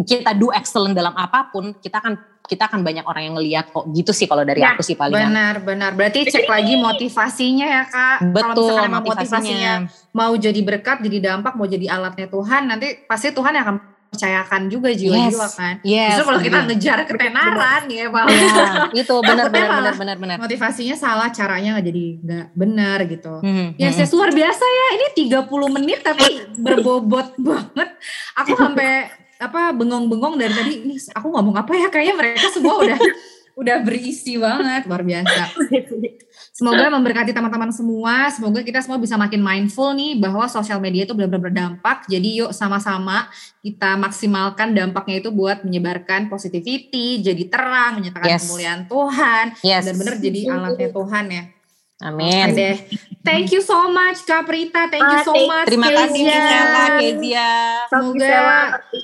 [SPEAKER 1] kita do excellent dalam apa pun kita akan kita akan banyak orang yang ngelihat kok gitu sih kalau dari ya, aku sih paling
[SPEAKER 2] benar benar berarti cek lagi motivasinya ya kak
[SPEAKER 1] betul kalau misalkan motivasinya. motivasinya.
[SPEAKER 2] Mau jadi berkat jadi dampak mau jadi alatnya Tuhan nanti pasti Tuhan yang akan percayakan juga jiwa-jiwa yes. kan? Yes. justru kalau kita ngejar ketenaran ya malah ya,
[SPEAKER 1] itu. Benar benar benar benar benar.
[SPEAKER 2] motivasinya salah caranya nggak jadi nggak benar gitu. Hmm, ya hmm. saya luar biasa ya. Ini 30 menit tapi berbobot banget. Aku sampai apa bengong-bengong dari tadi ini aku ngomong apa ya? Kayaknya mereka semua udah udah berisi banget. Luar biasa. Semoga memberkati teman-teman semua. Semoga kita semua bisa makin mindful nih bahwa sosial media itu benar-benar berdampak. Jadi yuk sama-sama kita maksimalkan dampaknya itu buat menyebarkan positivity, jadi terang, menyatakan yes. kemuliaan Tuhan, yes. benar-benar jadi alatnya Tuhan ya.
[SPEAKER 1] Amin.
[SPEAKER 2] deh. Thank you so much Kak Prita. Thank you so much
[SPEAKER 1] Terima kasih Kezia. Kezia.
[SPEAKER 2] Semoga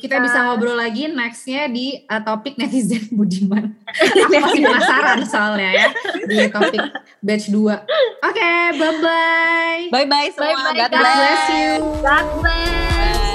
[SPEAKER 2] kita bisa ngobrol lagi nextnya di uh, topik netizen Budiman. Aku masih penasaran soalnya ya di topik batch 2. Oke, okay, bye-bye.
[SPEAKER 1] Bye-bye semua. Bye -bye,
[SPEAKER 2] God bless you.
[SPEAKER 3] God bless.